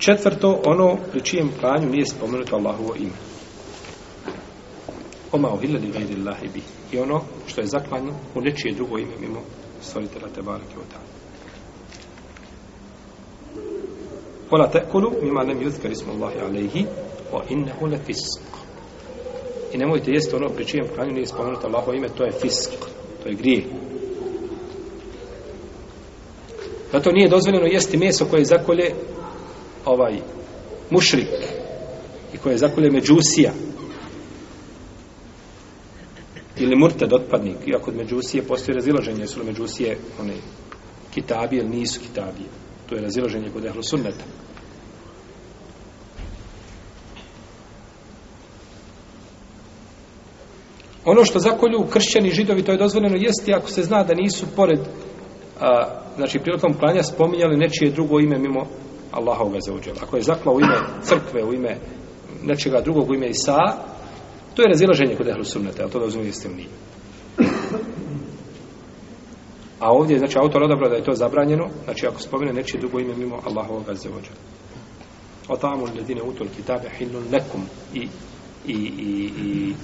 Četvrto, ono pri čijem pranju nije spomenuto Allahovo ime. Oma uhillali gajdi Allahi bi. I ono što je zaklanjeno u nečije drugo ime mimo stvoritela te Kiota. Ola tekulu mima nem yuzkar ismu Allahi alaihi o inne le fisk. I nemojte jesti ono pri čijem pranju nije spomenuto Allahovo ime, to je fisk, to je grijeh. Zato nije dozvoljeno jesti meso koje zakolje ovaj mušrik i koje zakolje međusija ili murted otpadnik, iako kod međusije postoji razilaženje, su li međusije one kitabije ili nisu kitabije. To je razilaženje kod ehlu Ono što zakolju kršćani židovi, to je dozvoljeno, jesti ako se zna da nisu pored, a, znači prilikom klanja spominjali nečije drugo ime mimo za zauđela. Ako je zaklao u ime crkve, u ime nečega drugog, u ime Isa, to je razilaženje kod ehlu sunnata, ali to razumije ste u nije. A ovdje je, znači, autor odabrao da je to zabranjeno, znači, ako spomene nečije drugo ime mimo Allahovog zauđela. O tamo dine utol kitabe hilun nekum. i, i, i, i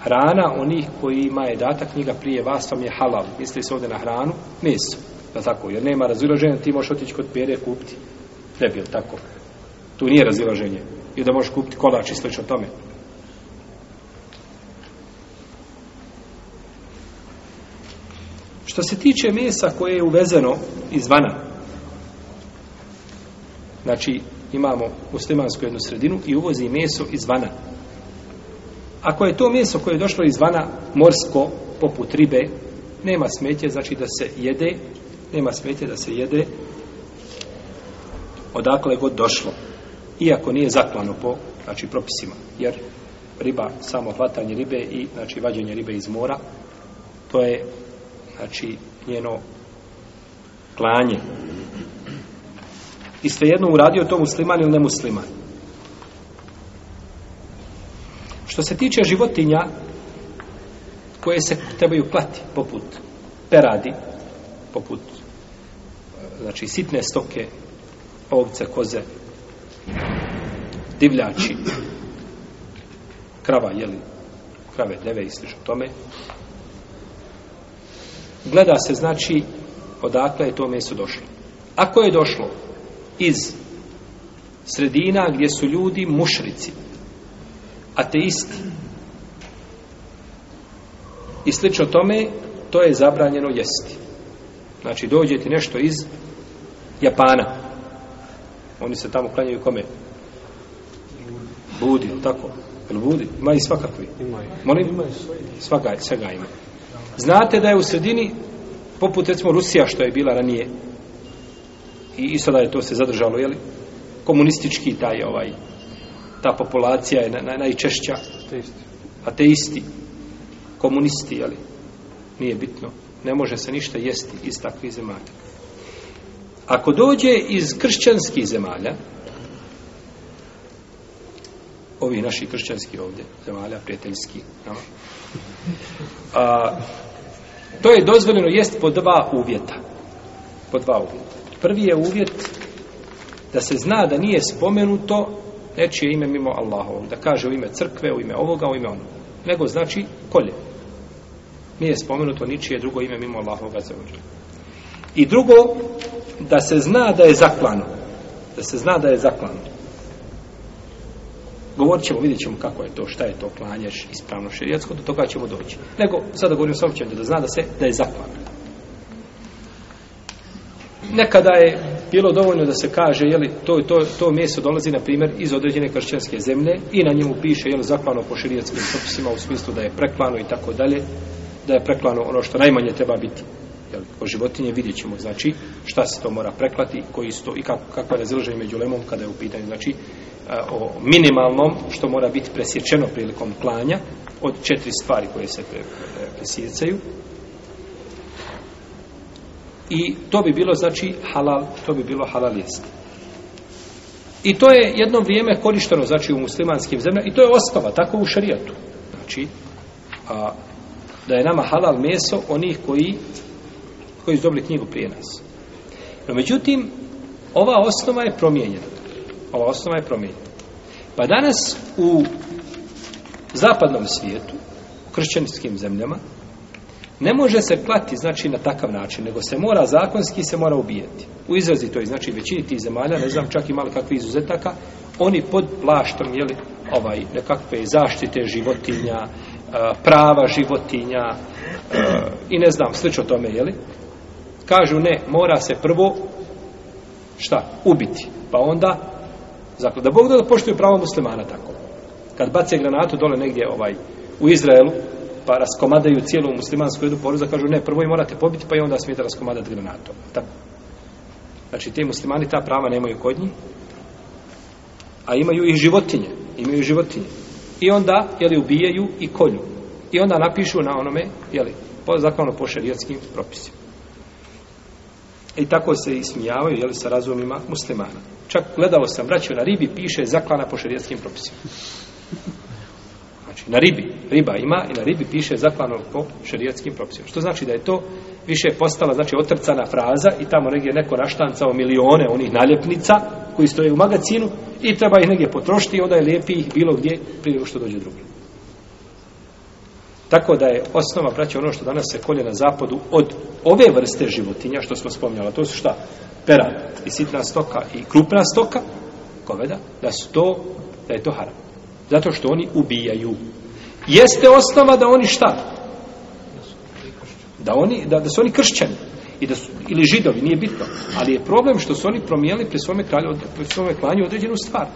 hrana onih kojima je data knjiga prije vas vam je halal. Misli se ovdje na hranu, nisu. Da tako, jer nema razilaženja, ti možeš otići kod pere kupiti jel tako? Tu nije razilaženje. I da možeš kupiti kolač i slično tome. Što se tiče mesa koje je uvezeno izvana, znači imamo muslimansku jednu sredinu i uvozi meso izvana. Ako je to meso koje je došlo izvana morsko, poput ribe, nema smetje, znači da se jede, nema smetje da se jede odakle god došlo. Iako nije zaklano po znači, propisima. Jer riba, samo hvatanje ribe i znači, vađenje ribe iz mora, to je znači, njeno klanje. I svejedno uradio to musliman ili nemusliman. Što se tiče životinja koje se trebaju klati, poput peradi, poput znači sitne stoke, ovce, koze, divljači, krava, jeli, krave, deve i slično tome. Gleda se, znači, odakle je to meso došlo. Ako je došlo iz sredina gdje su ljudi mušrici, ateisti i slično tome, to je zabranjeno jesti. Znači, dođete nešto iz Japana, oni se tamo klanjaju kome? Budi, tako? budi? Ima i svakakvi. Molim? Svaka, svega ima. Znate da je u sredini, poput recimo Rusija što je bila ranije, i, i sada je to se zadržalo, jeli? Komunistički taj ovaj, ta populacija je na, na, najčešća. Ateisti. Ateisti. Komunisti, jeli? Nije bitno. Ne može se ništa jesti iz takvih zemalja. Ako dođe iz kršćanskih zemalja, ovi naši kršćanski ovdje, zemalja prijateljski, a, to je dozvoljeno jest po dva uvjeta. Po dva uvjeta. Prvi je uvjet da se zna da nije spomenuto nečije ime mimo Allahovog, da kaže u ime crkve, u ime ovoga, u ime onoga, nego znači kolje. Nije spomenuto ničije drugo ime mimo Allahoga za i drugo, da se zna da je zaklano. Da se zna da je zaklano. Govorit ćemo, vidjet ćemo kako je to, šta je to klanješ, ispravno širijatsko, do toga ćemo doći. Nego, sada govorim s općenom, da zna da, se, da je zaklano. Nekada je bilo dovoljno da se kaže, jeli, to, to, to mjesto dolazi, na primjer, iz određene kršćanske zemlje i na njemu piše, jeli, zaklano po širijatskim propisima, u smislu da je preklano i tako dalje, da je preklano ono što najmanje treba biti jel, o životinje vidjet ćemo znači šta se to mora preklati koji su to, i kako, kakva razilaženje među lemom kada je u pitanju znači o minimalnom što mora biti presječeno prilikom klanja od četiri stvari koje se presjecaju i to bi bilo znači halal, to bi bilo halal jest. I to je jedno vrijeme korišteno znači u muslimanskim zemljama i to je osnova tako u šarijatu. Znači a, da je nama halal meso onih koji koji su dobili knjigu prije nas. No međutim, ova osnova je promijenjena. Ova osnova je promijenjena. Pa danas u zapadnom svijetu, u kršćanskim zemljama, ne može se klati, znači, na takav način, nego se mora zakonski se mora ubijati. U je znači, većini tih zemalja, ne znam, čak i malo kakvi izuzetaka, oni pod plaštom, jeli, ovaj, nekakve zaštite životinja, prava životinja i ne znam, slično tome, jeli, Kažu ne, mora se prvo šta? Ubiti. Pa onda, zakon, da Bog da poštuju pravo muslimana tako. Kad bace granatu dole negdje ovaj, u Izraelu, pa raskomadaju cijelu muslimansku redu poruza, kažu ne, prvo i morate pobiti, pa i onda smijete raskomadati granatom. Tako. Znači, ti muslimani ta prava nemaju kod njih, a imaju i životinje, imaju životinje. I onda, jeli, ubijaju i kolju. I onda napišu na onome, jeli, po zakonu po šarijetskim propisima. I tako se ismijavaju, jel, sa razumima muslimana. Čak gledao sam, vraćao na ribi, piše zaklana po šerijetskim propisima. Znači, na ribi. Riba ima i na ribi piše zaklana po šerijetskim propisima. Što znači da je to više postala, znači, otrcana fraza i tamo negdje neko naštancao milione onih naljepnica koji stoje u magazinu i treba ih negdje potrošiti i onda je lijepi ih bilo gdje prije što dođe drugi. Tako da je osnova, braće, ono što danas se kolje na zapadu od ove vrste životinja, što smo spominjali, to su šta? Pera i sitna stoka i krupna stoka, goveda, da su to, da je to haram. Zato što oni ubijaju. Jeste osnova da oni šta? Da, oni, da, da su oni kršćani i da su, ili židovi, nije bitno. Ali je problem što su oni promijenili pri svome, kralju, pri svome klanju određenu stvar.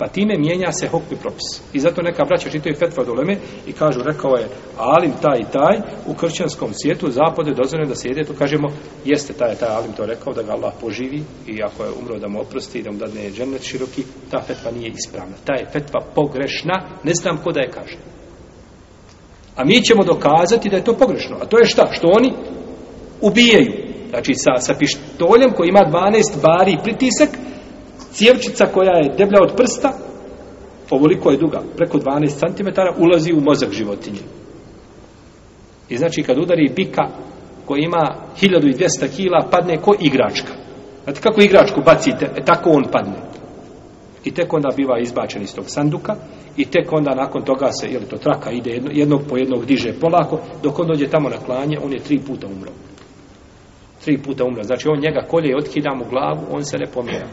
Pa time mijenja se hokmi propis. I zato neka braća čitaju fetva doleme i kažu, rekao je alim taj i taj, u kršćanskom svijetu zapode dozvoljeno da se jede, to kažemo, jeste taj taj alim to rekao, da ga Allah poživi i ako je umro da mu oprosti i da mu dadne džennet široki, ta fetva nije ispravna. Ta je fetva pogrešna, ne znam ko da je kaže. A mi ćemo dokazati da je to pogrešno. A to je šta? Što oni ubijaju. Znači sa, sa pištoljem koji ima 12 bari pritisak, Sjevčica koja je deblja od prsta, ovoliko je duga, preko 12 cm, ulazi u mozak životinje. I znači kad udari bika koji ima 1200 kila, padne ko igračka. Znate kako igračku bacite, e, tako on padne. I tek onda biva izbačen iz tog sanduka i tek onda nakon toga se, jel to traka ide jednog po jednog diže polako, dok on dođe tamo na klanje, on je tri puta umro. Tri puta umro, znači on njega kolje i otkida mu glavu, on se ne pomjera.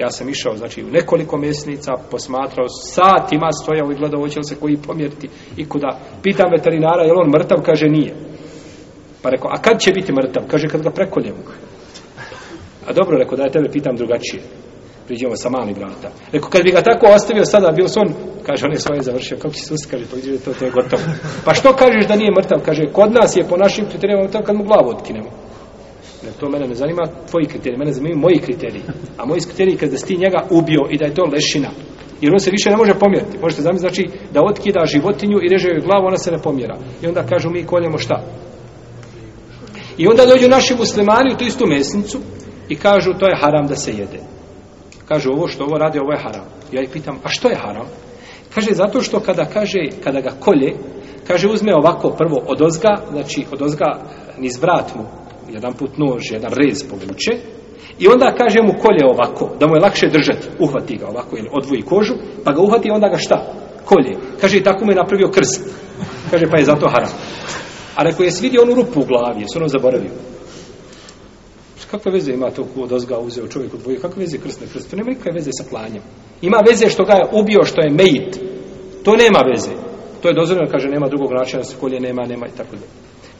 Ja sam išao, znači, u nekoliko mjesnica, posmatrao satima, stojao i gledao, hoće li se koji pomjeriti i kuda. Pitam veterinara, je li on mrtav? Kaže, nije. Pa rekao, a kad će biti mrtav? Kaže, kad ga prekoljem. A dobro, rekao, da ja tebe pitam drugačije. Priđemo sa mali brata. Rekao, kad bi ga tako ostavio sada, bio se on, kaže, on je svoje završio. Kako će se kaže, pa to, to je gotovo. Pa što kažeš da nije mrtav? Kaže, kod nas je po našim kriterijama mrtav kad mu glavu otkinemo. Ne, to mene ne zanima tvoji kriteriji, mene zanimaju moji kriteriji. A moji kriteriji kada si ti njega ubio i da je to lešina. Jer on se više ne može pomjeriti. Možete zamisliti, znači da otkida životinju i reže joj glavu, ona se ne pomjera. I onda kažu mi koljemo šta? I onda dođu naši muslimani u tu istu mesnicu i kažu to je haram da se jede. Kažu ovo što ovo radi, ovo je haram. Ja ih pitam, a što je haram? Kaže, zato što kada kaže, kada ga kolje, kaže, uzme ovako prvo od ozga, znači od ozga niz vrat mu, jedan put nož, jedan rez povuče i onda kaže mu kolje ovako, da mu je lakše držati. Uhvati ga ovako ili odvoji kožu, pa ga uhvati onda ga šta? Kolje. Kaže i tako mu je napravio krst. Kaže pa je zato haram. A rekao je svidio onu rupu u glavi, jesu ono zaboravio. Kakve veze ima to ko od ozga uzeo čovjek od Kakve veze krst na krst? To nema nikakve veze sa planjem, Ima veze što ga je ubio, što je mejit. To nema veze. To je dozvoljeno, kaže, nema drugog načina, kolje nema, nema i tako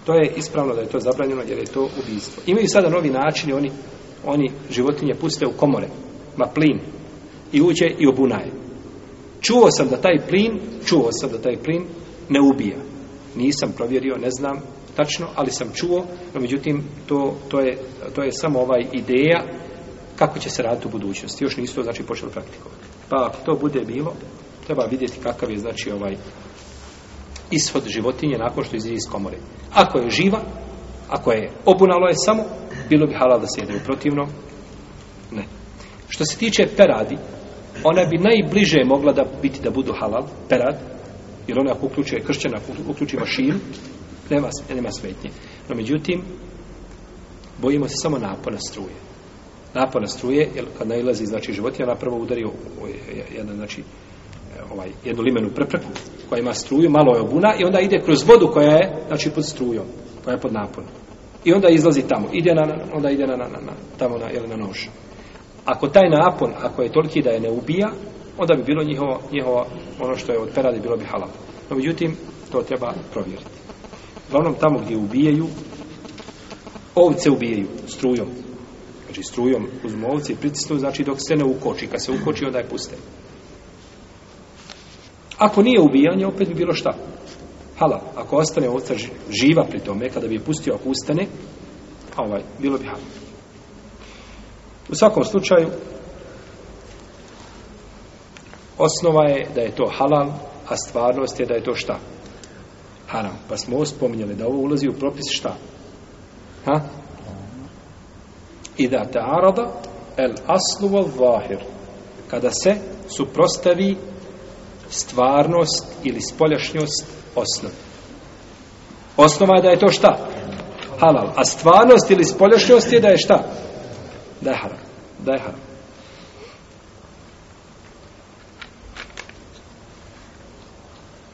to je ispravno da je to zabranjeno jer je to ubijstvo. Imaju sada novi načini, oni, oni životinje puste u komore, ma plin, i uđe i obunaje. Čuo sam da taj plin, čuo sam da taj plin ne ubija. Nisam provjerio, ne znam tačno, ali sam čuo, no međutim, to, to, je, to je samo ovaj ideja kako će se raditi u budućnosti. Još nisu to znači počeli praktikovati. Pa ako to bude bilo, treba vidjeti kakav je znači ovaj ishod životinje nakon što iziđe iz komore. Ako je živa, ako je obunalo je samo, bilo bi halal da se jede. U ne. Što se tiče peradi, ona bi najbliže mogla da biti da budu halal, perad, jer ona ako uključuje kršćana, ako uključi mašin, nema, nema smetnje. No međutim, bojimo se samo napona struje. Napona struje, jer kad najlazi znači, životinja, ona prvo udari ovaj, jednu limenu prepreku, koja ima struju, malo je obuna i onda ide kroz vodu koja je, znači pod strujom, koja je pod naponom. I onda izlazi tamo, ide na, onda ide na, na, na tamo na, na nož. Ako taj napon, ako je toliki da je ne ubija, onda bi bilo njihovo, ono što je od peradi, bilo bi halal. No, međutim, to treba provjeriti. Uglavnom, tamo gdje ubijaju, ovce ubijaju strujom. Znači, strujom uzmu ovce i pritisnu, znači dok se ne ukoči. Kad se ukoči, onda je puste. Ako nije ubijanje, opet bi bilo šta? Halal. Ako ostane ovca živa pri tome, kada bi je pustio ako ustane, ovaj, bilo bi halal. U svakom slučaju, osnova je da je to halal, a stvarnost je da je to šta? Haram. Pa smo ovo spominjali, da ovo ulazi u propis šta? Ha? I da te arada el aslu vahir. Kada se suprostavi stvarnost ili spoljašnjost osnov. Osnova je da je to šta? Halal. A stvarnost ili spoljašnjost je da je šta? Da je Da je